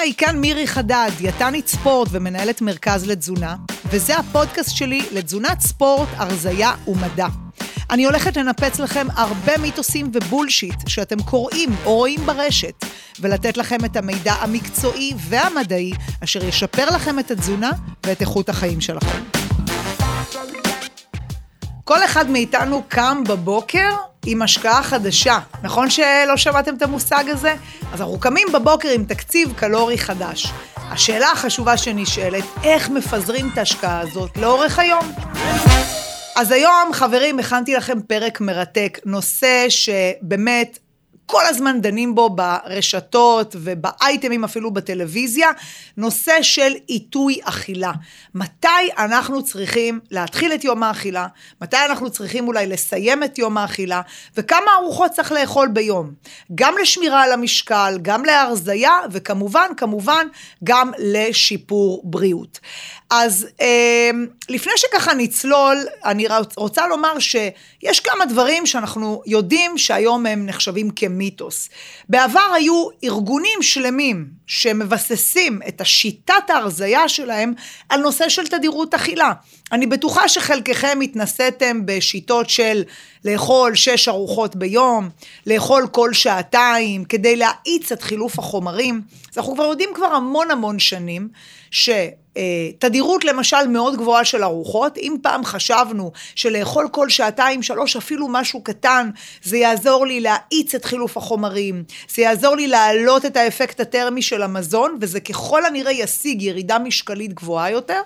היי, כאן מירי חדד, דיאטנית ספורט ומנהלת מרכז לתזונה, וזה הפודקאסט שלי לתזונת ספורט, הרזייה ומדע. אני הולכת לנפץ לכם הרבה מיתוסים ובולשיט שאתם קוראים או רואים ברשת, ולתת לכם את המידע המקצועי והמדעי אשר ישפר לכם את התזונה ואת איכות החיים שלכם. כל אחד מאיתנו קם בבוקר עם השקעה חדשה. נכון שלא שמעתם את המושג הזה? אז אנחנו קמים בבוקר עם תקציב קלורי חדש. השאלה החשובה שנשאלת, איך מפזרים את ההשקעה הזאת לאורך היום? אז היום, חברים, הכנתי לכם פרק מרתק, נושא שבאמת כל הזמן דנים בו ברשתות ובאייטמים אפילו בטלוויזיה, נושא של עיתוי אכילה. מתי אנחנו צריכים להתחיל את יום האכילה, מתי אנחנו צריכים אולי לסיים את יום האכילה, וכמה ארוחות צריך לאכול ביום. גם לשמירה על המשקל, גם להרזייה, וכמובן, כמובן, גם לשיפור בריאות. אז אה, לפני שככה נצלול, אני רוצה לומר שיש כמה דברים שאנחנו יודעים שהיום הם נחשבים כמיתוס. בעבר היו ארגונים שלמים שמבססים את השיטת ההרזייה שלהם על נושא של תדירות אכילה. אני בטוחה שחלקכם התנסיתם בשיטות של לאכול שש ארוחות ביום, לאכול כל שעתיים, כדי להאיץ את חילוף החומרים. אז אנחנו כבר יודעים כבר המון המון שנים שתדירות למשל מאוד גבוהה של ארוחות, אם פעם חשבנו שלאכול כל שעתיים, שלוש, אפילו משהו קטן, זה יעזור לי להאיץ את חילוף החומרים, זה יעזור לי להעלות את האפקט הטרמי של המזון, וזה ככל הנראה ישיג ירידה משקלית גבוהה יותר.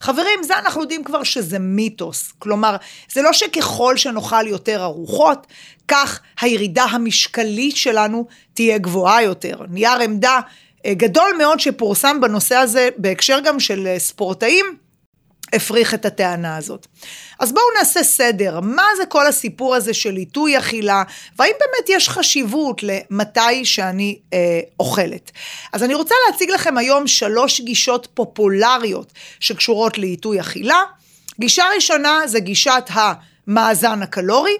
חברים, זה אנחנו יודעים כבר שזה מיתוס. כלומר, זה לא שככל שנאכל יותר ארוחות, כך הירידה המשקלית שלנו תהיה גבוהה יותר. נייר עמדה אה, גדול מאוד שפורסם בנושא הזה בהקשר גם של אה, ספורטאים, הפריך את הטענה הזאת. אז בואו נעשה סדר, מה זה כל הסיפור הזה של עיתוי אכילה, והאם באמת יש חשיבות למתי שאני אה, אוכלת. אז אני רוצה להציג לכם היום שלוש גישות פופולריות שקשורות לעיתוי אכילה. גישה ראשונה זה גישת המאזן הקלורי,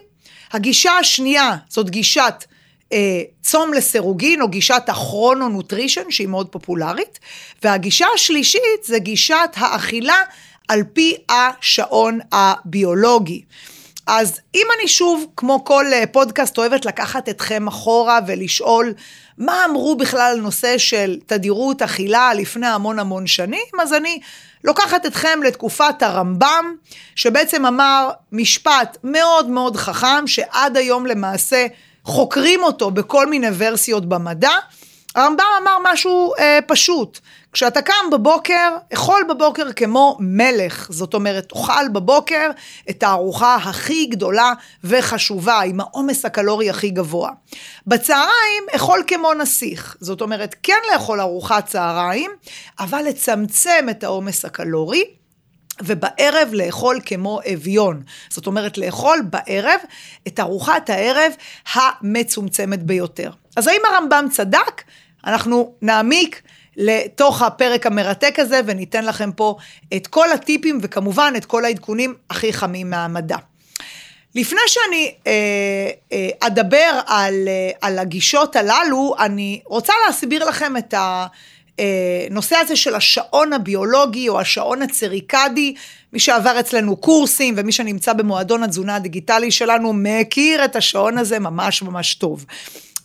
הגישה השנייה זאת גישת אה, צום לסירוגין או גישת הכרונונוטרישן שהיא מאוד פופולרית, והגישה השלישית זה גישת האכילה על פי השעון הביולוגי. אז אם אני שוב, כמו כל אה, פודקאסט, אוהבת לקחת אתכם אחורה ולשאול מה אמרו בכלל על נושא של תדירות אכילה לפני המון המון שנים, אז אני לוקחת אתכם לתקופת הרמב"ם, שבעצם אמר משפט מאוד מאוד חכם, שעד היום למעשה חוקרים אותו בכל מיני ורסיות במדע. הרמב"ם אמר משהו אה, פשוט, כשאתה קם בבוקר, אכול בבוקר כמו מלך, זאת אומרת, תאכל בבוקר את הארוחה הכי גדולה וחשובה, עם העומס הקלורי הכי גבוה. בצהריים, אכול כמו נסיך, זאת אומרת, כן לאכול ארוחת צהריים, אבל לצמצם את העומס הקלורי. ובערב לאכול כמו אביון. זאת אומרת, לאכול בערב את ארוחת הערב המצומצמת ביותר. אז האם הרמב"ם צדק? אנחנו נעמיק לתוך הפרק המרתק הזה וניתן לכם פה את כל הטיפים וכמובן את כל העדכונים הכי חמים מהמדע. לפני שאני אה, אה, אדבר על, אה, על הגישות הללו, אני רוצה להסביר לכם את ה... הנושא אה, הזה של השעון הביולוגי או השעון הצריקדי, מי שעבר אצלנו קורסים ומי שנמצא במועדון התזונה הדיגיטלי שלנו מכיר את השעון הזה ממש ממש טוב.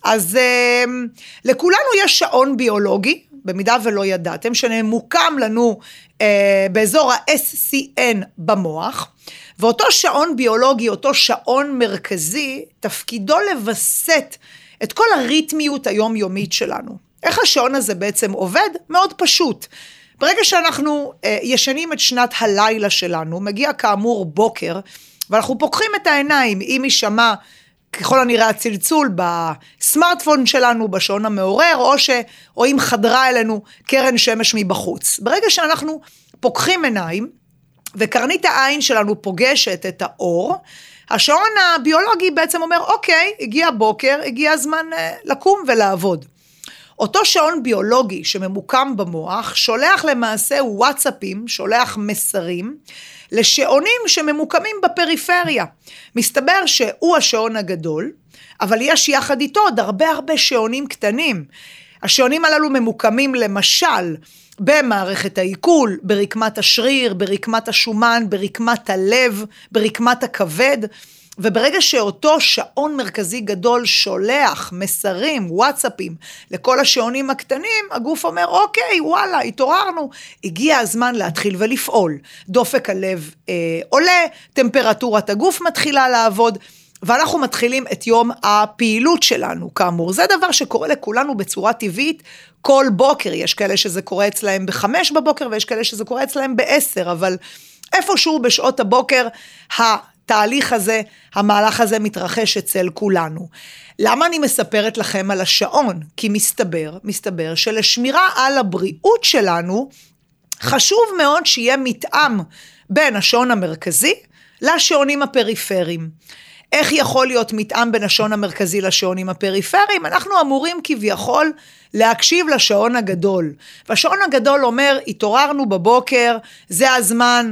אז אה, לכולנו יש שעון ביולוגי, במידה ולא ידעתם, שממוקם לנו אה, באזור ה-SCN במוח, ואותו שעון ביולוגי, אותו שעון מרכזי, תפקידו לווסת את כל הריתמיות היומיומית שלנו. איך השעון הזה בעצם עובד? מאוד פשוט. ברגע שאנחנו אה, ישנים את שנת הלילה שלנו, מגיע כאמור בוקר, ואנחנו פוקחים את העיניים, אם יישמע ככל הנראה הצלצול בסמארטפון שלנו, בשעון המעורר, או, ש, או אם חדרה אלינו קרן שמש מבחוץ. ברגע שאנחנו פוקחים עיניים, וקרנית העין שלנו פוגשת את האור, השעון הביולוגי בעצם אומר, אוקיי, הגיע בוקר, הגיע הזמן אה, לקום ולעבוד. אותו שעון ביולוגי שממוקם במוח שולח למעשה וואטסאפים, שולח מסרים לשעונים שממוקמים בפריפריה. מסתבר שהוא השעון הגדול, אבל יש יחד איתו עוד הרבה הרבה שעונים קטנים. השעונים הללו ממוקמים למשל במערכת העיכול, ברקמת השריר, ברקמת השומן, ברקמת הלב, ברקמת הכבד. וברגע שאותו שעון מרכזי גדול שולח מסרים, וואטסאפים, לכל השעונים הקטנים, הגוף אומר, אוקיי, וואלה, התעוררנו, הגיע הזמן להתחיל ולפעול. דופק הלב אה, עולה, טמפרטורת הגוף מתחילה לעבוד. ואנחנו מתחילים את יום הפעילות שלנו, כאמור. זה דבר שקורה לכולנו בצורה טבעית כל בוקר. יש כאלה שזה קורה אצלהם בחמש בבוקר ויש כאלה שזה קורה אצלהם בעשר, אבל איפשהו בשעות הבוקר, התהליך הזה, המהלך הזה מתרחש אצל כולנו. למה אני מספרת לכם על השעון? כי מסתבר, מסתבר שלשמירה על הבריאות שלנו, חשוב מאוד שיהיה מתאם בין השעון המרכזי לשעונים הפריפריים. איך יכול להיות מתאם בין השעון המרכזי לשעונים הפריפריים? אנחנו אמורים כביכול להקשיב לשעון הגדול. והשעון הגדול אומר, התעוררנו בבוקר, זה הזמן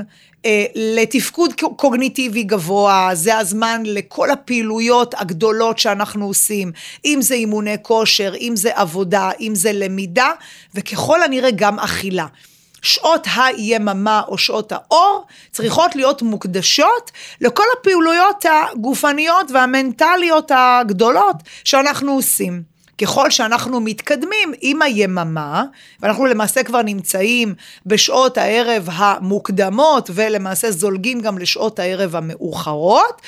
לתפקוד קוגניטיבי גבוה, זה הזמן לכל הפעילויות הגדולות שאנחנו עושים, אם זה אימוני כושר, אם זה עבודה, אם זה למידה, וככל הנראה גם אכילה. שעות היממה או שעות האור צריכות להיות מוקדשות לכל הפעילויות הגופניות והמנטליות הגדולות שאנחנו עושים. ככל שאנחנו מתקדמים עם היממה, ואנחנו למעשה כבר נמצאים בשעות הערב המוקדמות, ולמעשה זולגים גם לשעות הערב המאוחרות,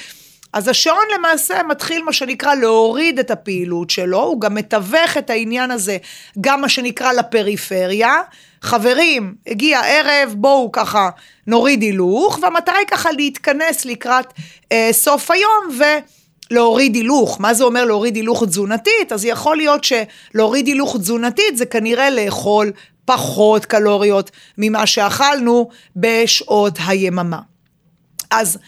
אז השעון למעשה מתחיל מה שנקרא להוריד את הפעילות שלו, הוא גם מתווך את העניין הזה, גם מה שנקרא לפריפריה. חברים, הגיע ערב, בואו ככה נוריד הילוך, והמטרה היא ככה להתכנס לקראת אה, סוף היום ו... להוריד הילוך. מה זה אומר להוריד הילוך תזונתית? אז יכול להיות שלהוריד הילוך תזונתית זה כנראה לאכול פחות קלוריות ממה שאכלנו בשעות היממה. אז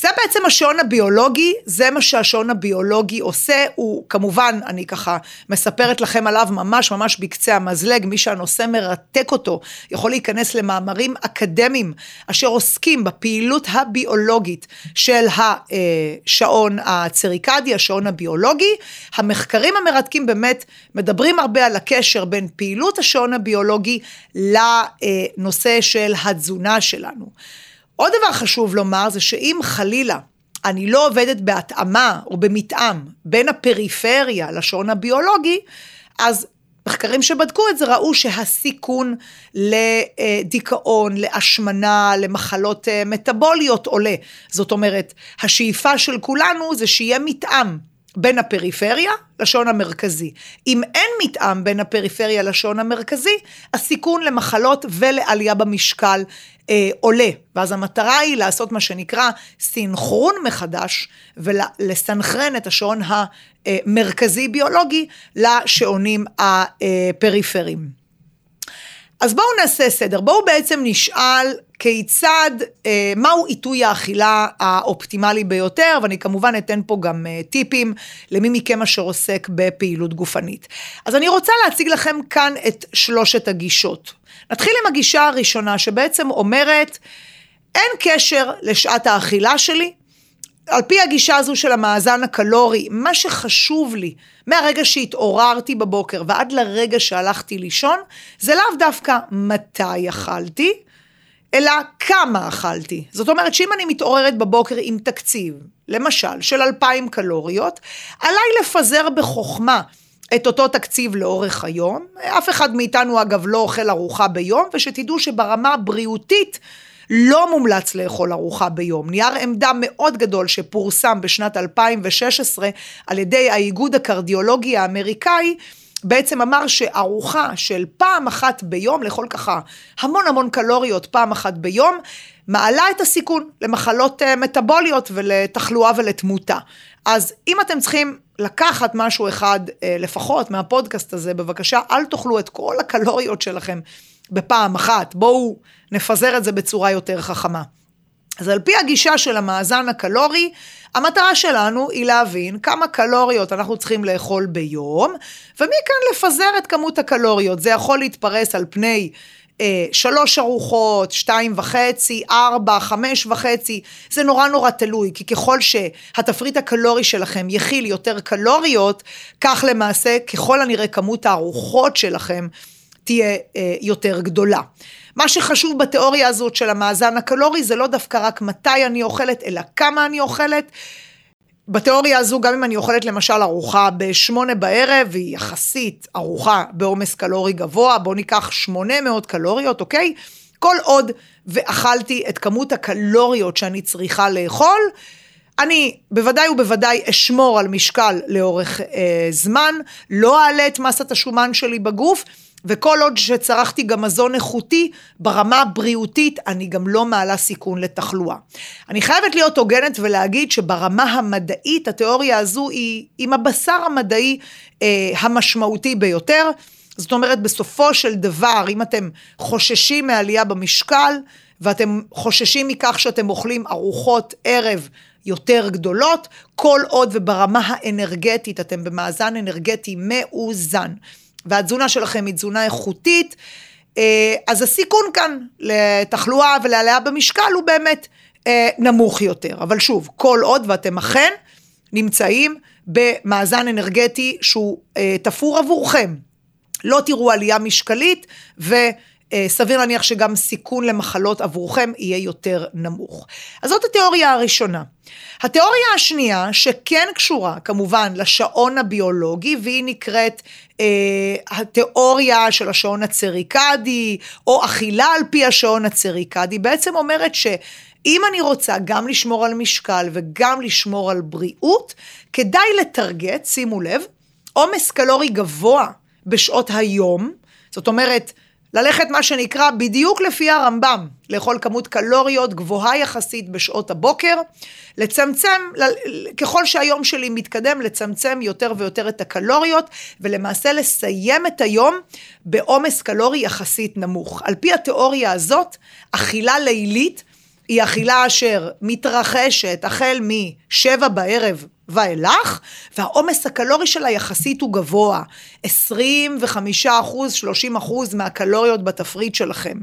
זה בעצם השעון הביולוגי, זה מה שהשעון הביולוגי עושה, הוא כמובן, אני ככה מספרת לכם עליו ממש ממש בקצה המזלג, מי שהנושא מרתק אותו, יכול להיכנס למאמרים אקדמיים אשר עוסקים בפעילות הביולוגית של השעון הצריקדי, השעון הביולוגי. המחקרים המרתקים באמת מדברים הרבה על הקשר בין פעילות השעון הביולוגי לנושא של התזונה שלנו. עוד דבר חשוב לומר זה שאם חלילה אני לא עובדת בהתאמה או במתאם בין הפריפריה לשעון הביולוגי, אז מחקרים שבדקו את זה ראו שהסיכון לדיכאון, להשמנה, למחלות אה, מטבוליות עולה. זאת אומרת, השאיפה של כולנו זה שיהיה מתאם בין הפריפריה לשעון המרכזי. אם אין מתאם בין הפריפריה לשעון המרכזי, הסיכון למחלות ולעלייה במשקל אה, עולה. ואז המטרה היא לעשות מה שנקרא סינכרון מחדש, ולסנכרן את השעון המרכזי-ביולוגי לשעונים הפריפריים. אז בואו נעשה סדר, בואו בעצם נשאל כיצד, אה, מהו עיתוי האכילה האופטימלי ביותר, ואני כמובן אתן פה גם אה, טיפים למי מכם אשר עוסק בפעילות גופנית. אז אני רוצה להציג לכם כאן את שלושת הגישות. נתחיל עם הגישה הראשונה שבעצם אומרת, אין קשר לשעת האכילה שלי, על פי הגישה הזו של המאזן הקלורי, מה שחשוב לי מהרגע שהתעוררתי בבוקר ועד לרגע שהלכתי לישון, זה לאו דווקא מתי אכלתי, אלא כמה אכלתי. זאת אומרת שאם אני מתעוררת בבוקר עם תקציב, למשל, של 2,000 קלוריות, עליי לפזר בחוכמה את אותו תקציב לאורך היום. אף אחד מאיתנו, אגב, לא אוכל ארוחה ביום, ושתדעו שברמה הבריאותית, לא מומלץ לאכול ארוחה ביום. נייר עמדה מאוד גדול שפורסם בשנת 2016 על ידי האיגוד הקרדיולוגי האמריקאי, בעצם אמר שארוחה של פעם אחת ביום, לאכול ככה המון המון קלוריות פעם אחת ביום, מעלה את הסיכון למחלות אה, מטבוליות ולתחלואה ולתמותה. אז אם אתם צריכים לקחת משהו אחד אה, לפחות מהפודקאסט הזה, בבקשה, אל תאכלו את כל הקלוריות שלכם בפעם אחת. בואו נפזר את זה בצורה יותר חכמה. אז על פי הגישה של המאזן הקלורי, המטרה שלנו היא להבין כמה קלוריות אנחנו צריכים לאכול ביום, ומכאן לפזר את כמות הקלוריות. זה יכול להתפרס על פני אה, שלוש ארוחות, שתיים וחצי, ארבע, חמש וחצי, זה נורא נורא תלוי, כי ככל שהתפריט הקלורי שלכם יכיל יותר קלוריות, כך למעשה ככל הנראה כמות הארוחות שלכם תהיה אה, יותר גדולה. מה שחשוב בתיאוריה הזאת של המאזן הקלורי זה לא דווקא רק מתי אני אוכלת, אלא כמה אני אוכלת. בתיאוריה הזו, גם אם אני אוכלת למשל ארוחה בשמונה בערב, היא יחסית ארוחה בעומס קלורי גבוה, בואו ניקח 800 קלוריות, אוקיי? כל עוד ואכלתי את כמות הקלוריות שאני צריכה לאכול, אני בוודאי ובוודאי אשמור על משקל לאורך אה, זמן, לא אעלה את מסת השומן שלי בגוף, וכל עוד שצרכתי גם מזון איכותי, ברמה הבריאותית אני גם לא מעלה סיכון לתחלואה. אני חייבת להיות הוגנת ולהגיד שברמה המדעית התיאוריה הזו היא עם הבשר המדעי אה, המשמעותי ביותר. זאת אומרת, בסופו של דבר, אם אתם חוששים מעלייה במשקל, ואתם חוששים מכך שאתם אוכלים ארוחות ערב יותר גדולות, כל עוד וברמה האנרגטית אתם במאזן אנרגטי מאוזן. והתזונה שלכם היא תזונה איכותית, אה, אז הסיכון כאן לתחלואה ולעלייה במשקל הוא באמת אה, נמוך יותר. אבל שוב, כל עוד ואתם אכן נמצאים במאזן אנרגטי שהוא אה, תפור עבורכם. לא תראו עלייה משקלית ו... אה, סביר להניח שגם סיכון למחלות עבורכם יהיה יותר נמוך. אז זאת התיאוריה הראשונה. התיאוריה השנייה, שכן קשורה כמובן לשעון הביולוגי, והיא נקראת אה, התיאוריה של השעון הצריקדי, או אכילה על פי השעון הצריקדי, בעצם אומרת ש... אם אני רוצה גם לשמור על משקל וגם לשמור על בריאות, כדאי לטרגט, שימו לב, עומס קלורי גבוה בשעות היום, זאת אומרת, ללכת מה שנקרא בדיוק לפי הרמב"ם, לאכול כמות קלוריות גבוהה יחסית בשעות הבוקר, לצמצם, ככל שהיום שלי מתקדם, לצמצם יותר ויותר את הקלוריות, ולמעשה לסיים את היום בעומס קלורי יחסית נמוך. על פי התיאוריה הזאת, אכילה לילית היא אכילה אשר מתרחשת החל משבע בערב ואילך, והעומס הקלורי שלה יחסית הוא גבוה, 25 אחוז, 30 אחוז מהקלוריות בתפריט שלכם.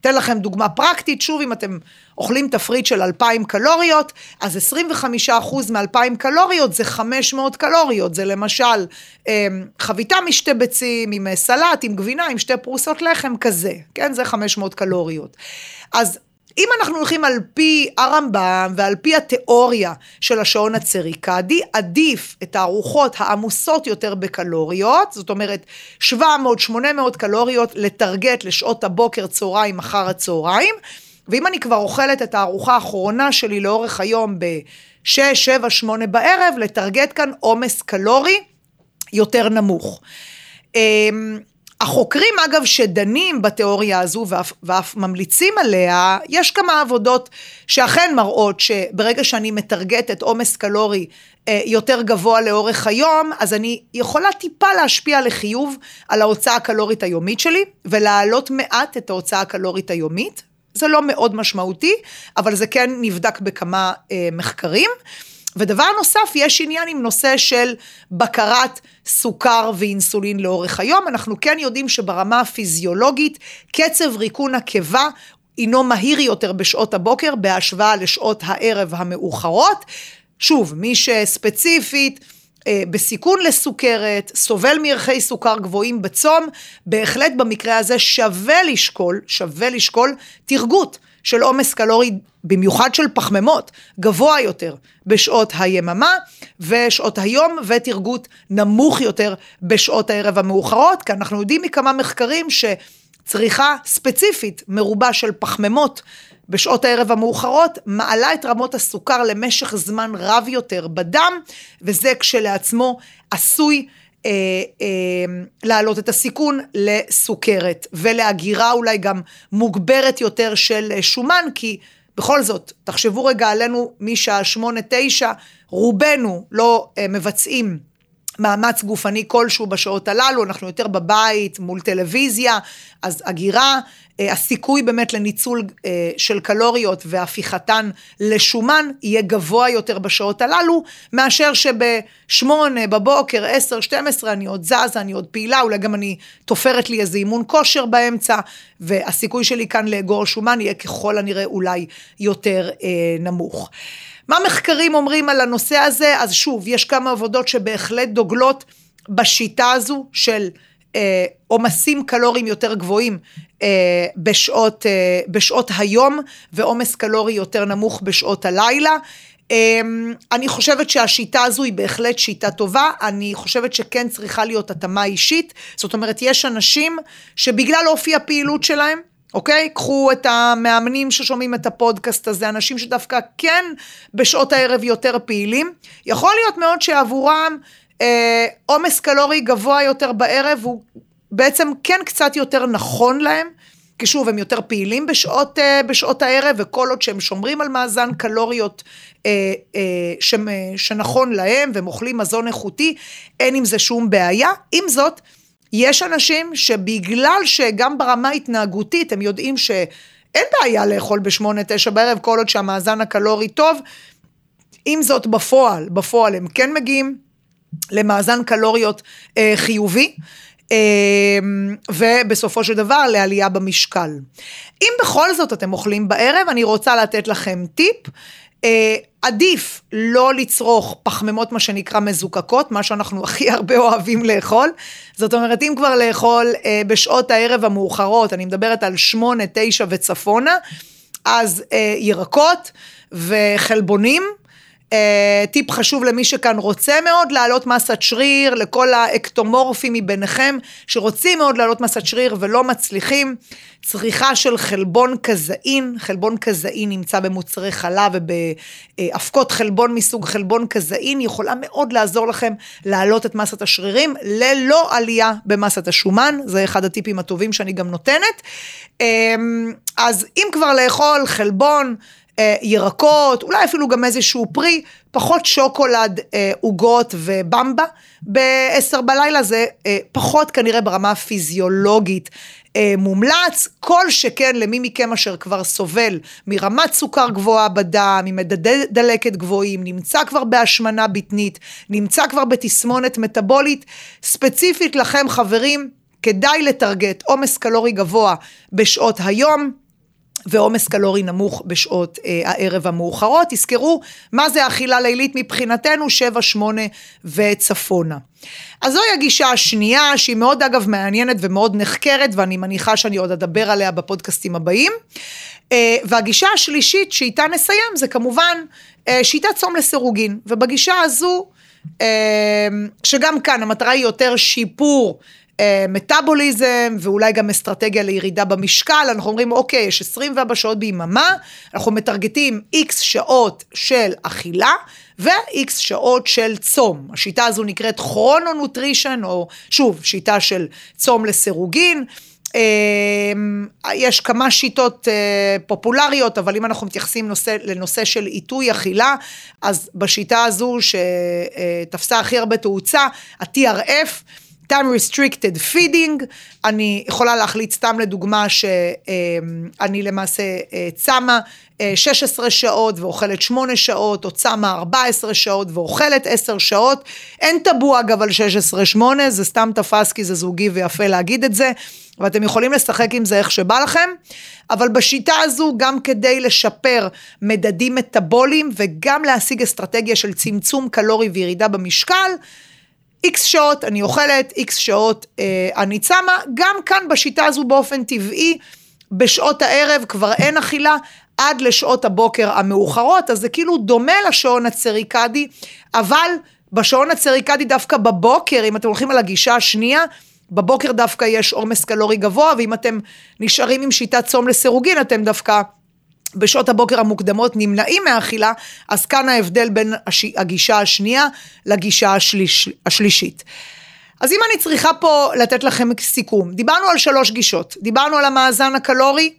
אתן לכם דוגמה פרקטית, שוב, אם אתם אוכלים תפריט של 2,000 קלוריות, אז 25 אחוז מ-2,000 קלוריות זה 500 קלוריות, זה למשל אמ, חביתה משתי ביצים, עם סלט, עם גבינה, עם שתי פרוסות לחם, כזה, כן? זה 500 קלוריות. אז אם אנחנו הולכים על פי הרמב"ם ועל פי התיאוריה של השעון הצריקדי, עדיף את הארוחות העמוסות יותר בקלוריות, זאת אומרת 700-800 קלוריות לטרגט לשעות הבוקר, צהריים, אחר הצהריים, ואם אני כבר אוכלת את הארוחה האחרונה שלי לאורך היום ב-6, 7, 8 בערב, לטרגט כאן עומס קלורי יותר נמוך. החוקרים אגב שדנים בתיאוריה הזו ואף, ואף ממליצים עליה, יש כמה עבודות שאכן מראות שברגע שאני מטרגטת עומס קלורי אה, יותר גבוה לאורך היום, אז אני יכולה טיפה להשפיע לחיוב על ההוצאה הקלורית היומית שלי, ולהעלות מעט את ההוצאה הקלורית היומית. זה לא מאוד משמעותי, אבל זה כן נבדק בכמה אה, מחקרים. ודבר נוסף, יש עניין עם נושא של בקרת סוכר ואינסולין לאורך היום. אנחנו כן יודעים שברמה הפיזיולוגית, קצב ריקון הקיבה הינו מהיר יותר בשעות הבוקר בהשוואה לשעות הערב המאוחרות. שוב, מי שספציפית אה, בסיכון לסוכרת, סובל מערכי סוכר גבוהים בצום, בהחלט במקרה הזה שווה לשקול, שווה לשקול תרגות. של עומס קלורי, במיוחד של פחמימות, גבוה יותר בשעות היממה ושעות היום, ותרגות נמוך יותר בשעות הערב המאוחרות, כי אנחנו יודעים מכמה מחקרים שצריכה ספציפית מרובה של פחמימות בשעות הערב המאוחרות, מעלה את רמות הסוכר למשך זמן רב יותר בדם, וזה כשלעצמו עשוי אה, אה, להעלות את הסיכון לסוכרת ולהגירה אולי גם מוגברת יותר של שומן, כי בכל זאת, תחשבו רגע עלינו משעה שמונה, תשע, רובנו לא אה, מבצעים מאמץ גופני כלשהו בשעות הללו, אנחנו יותר בבית, מול טלוויזיה, אז הגירה, אה, הסיכוי באמת לניצול אה, של קלוריות והפיכתן לשומן יהיה גבוה יותר בשעות הללו, מאשר שבשמונה בבוקר, עשר, שתים עשרה, אני עוד זזה, אני עוד פעילה, אולי גם אני תופרת לי איזה אימון כושר באמצע, והסיכוי שלי כאן לאגור שומן יהיה ככל הנראה אולי יותר אה, נמוך. מה מחקרים אומרים על הנושא הזה? אז שוב, יש כמה עבודות שבהחלט דוגלות בשיטה הזו של אה, עומסים קלוריים יותר גבוהים אה, בשעות, אה, בשעות היום ועומס קלורי יותר נמוך בשעות הלילה. אה, אני חושבת שהשיטה הזו היא בהחלט שיטה טובה, אני חושבת שכן צריכה להיות התאמה אישית, זאת אומרת יש אנשים שבגלל אופי הפעילות שלהם, אוקיי? קחו את המאמנים ששומעים את הפודקאסט הזה, אנשים שדווקא כן בשעות הערב יותר פעילים. יכול להיות מאוד שעבורם אה, עומס אה, קלורי גבוה יותר בערב הוא בעצם כן קצת יותר נכון להם. כי שוב, הם יותר פעילים בשעות, אה, בשעות הערב, וכל עוד שהם שומרים על מאזן קלוריות אה, אה, ש, שנכון להם, והם אוכלים מזון איכותי, אין עם זה שום בעיה. עם זאת, יש אנשים שבגלל שגם ברמה התנהגותית הם יודעים שאין בעיה לאכול בשמונה, תשע בערב, כל עוד שהמאזן הקלורי טוב. עם זאת, בפועל, בפועל הם כן מגיעים למאזן קלוריות אה, חיובי. אה, ובסופו של דבר לעלייה במשקל. אם בכל זאת אתם אוכלים בערב, אני רוצה לתת לכם טיפ. אה, עדיף לא לצרוך פחמימות מה שנקרא מזוקקות, מה שאנחנו הכי הרבה אוהבים לאכול. זאת אומרת, אם כבר לאכול אה, בשעות הערב המאוחרות, אני מדברת על שמונה, תשע וצפונה, אז אה, ירקות וחלבונים. Uh, טיפ חשוב למי שכאן רוצה מאוד להעלות מסת שריר, לכל האקטומורפים מביניכם שרוצים מאוד להעלות מסת שריר ולא מצליחים. צריכה של חלבון כזאין, חלבון כזאין נמצא במוצרי חלב ובאבקות חלבון מסוג חלבון כזאין, יכולה מאוד לעזור לכם להעלות את מסת השרירים ללא עלייה במסת השומן, זה אחד הטיפים הטובים שאני גם נותנת. אמ, אז אם כבר לאכול חלבון, אה, ירקות, אולי אפילו גם איזשהו פרי, פחות שוקולד, אה, עוגות ובמבה. ב-10 בלילה זה אה, פחות כנראה ברמה הפיזיולוגית מומלץ, כל שכן למי מכם אשר כבר סובל מרמת סוכר גבוהה בדם, ממדדי דלקת גבוהים, נמצא כבר בהשמנה בטנית, נמצא כבר בתסמונת מטבולית, ספציפית לכם חברים, כדאי לטרגט עומס קלורי גבוה בשעות היום. ועומס קלורי נמוך בשעות אה, הערב המאוחרות. תזכרו, מה זה אכילה לילית מבחינתנו? 7, 8 וצפונה. אז זוהי הגישה השנייה, שהיא מאוד אגב מעניינת ומאוד נחקרת, ואני מניחה שאני עוד אדבר עליה בפודקאסטים הבאים. אה, והגישה השלישית שאיתה נסיים זה כמובן אה, שיטת צום לסירוגין. ובגישה הזו, אה, שגם כאן המטרה היא יותר שיפור מטאבוליזם ואולי גם אסטרטגיה לירידה במשקל, אנחנו אומרים אוקיי, יש 24 שעות ביממה, אנחנו מטרגטים איקס שעות של אכילה ו-X שעות של צום. השיטה הזו נקראת כרונו-נוטרישן, או שוב, שיטה של צום לסירוגין. אה, יש כמה שיטות אה, פופולריות, אבל אם אנחנו מתייחסים נושא, לנושא של עיתוי אכילה, אז בשיטה הזו שתפסה הכי הרבה תאוצה, ה-TRF, time restricted feeding, אני יכולה להחליט סתם לדוגמה שאני למעשה אה, צמה 16 אה, שעות ואוכלת 8 שעות, או צמה 14 שעות ואוכלת 10 שעות. אין טאבו אגב על 16-8, זה סתם תפס כי זה זוגי ויפה להגיד את זה, ואתם יכולים לשחק עם זה איך שבא לכם, אבל בשיטה הזו גם כדי לשפר מדדים מטאבוליים וגם להשיג אסטרטגיה של צמצום קלורי וירידה במשקל, איקס שעות אני אוכלת, איקס שעות אה, אני צמה, גם כאן בשיטה הזו באופן טבעי, בשעות הערב כבר אין אכילה, עד לשעות הבוקר המאוחרות, אז זה כאילו דומה לשעון הצריקדי, אבל בשעון הצריקדי דווקא בבוקר, אם אתם הולכים על הגישה השנייה, בבוקר דווקא יש עומס קלורי גבוה, ואם אתם נשארים עם שיטת צום לסירוגין, אתם דווקא בשעות הבוקר המוקדמות נמנעים מהאכילה, אז כאן ההבדל בין הש... הגישה השנייה לגישה השליש... השלישית. אז אם אני צריכה פה לתת לכם סיכום, דיברנו על שלוש גישות, דיברנו על המאזן הקלורי,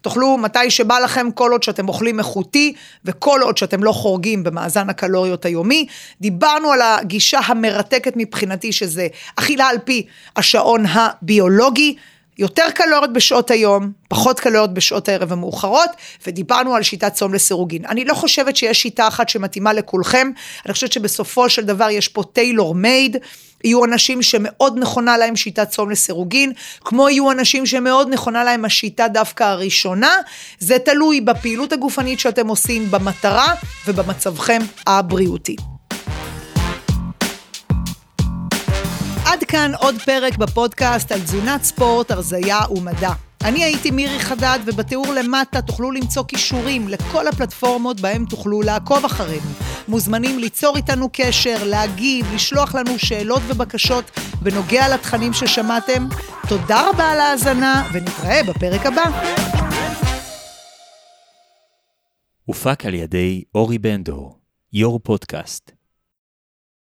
תאכלו מתי שבא לכם, כל עוד שאתם אוכלים איכותי, וכל עוד שאתם לא חורגים במאזן הקלוריות היומי. דיברנו על הגישה המרתקת מבחינתי, שזה אכילה על פי השעון הביולוגי. יותר קלוריות בשעות היום, פחות קלוריות בשעות הערב המאוחרות, ודיברנו על שיטת צום לסירוגין. אני לא חושבת שיש שיטה אחת שמתאימה לכולכם, אני חושבת שבסופו של דבר יש פה טיילור מייד, יהיו אנשים שמאוד נכונה להם שיטת צום לסירוגין, כמו יהיו אנשים שמאוד נכונה להם השיטה דווקא הראשונה, זה תלוי בפעילות הגופנית שאתם עושים, במטרה ובמצבכם הבריאותי. כאן עוד פרק בפודקאסט על תזונת ספורט, הרזייה ומדע. אני הייתי מירי חדד, ובתיאור למטה תוכלו למצוא כישורים לכל הפלטפורמות בהם תוכלו לעקוב אחרינו. מוזמנים ליצור איתנו קשר, להגיב, לשלוח לנו שאלות ובקשות בנוגע לתכנים ששמעתם. תודה רבה על ההאזנה, ונתראה בפרק הבא. הופק על ידי אורי בנדור, יו"ר פודקאסט.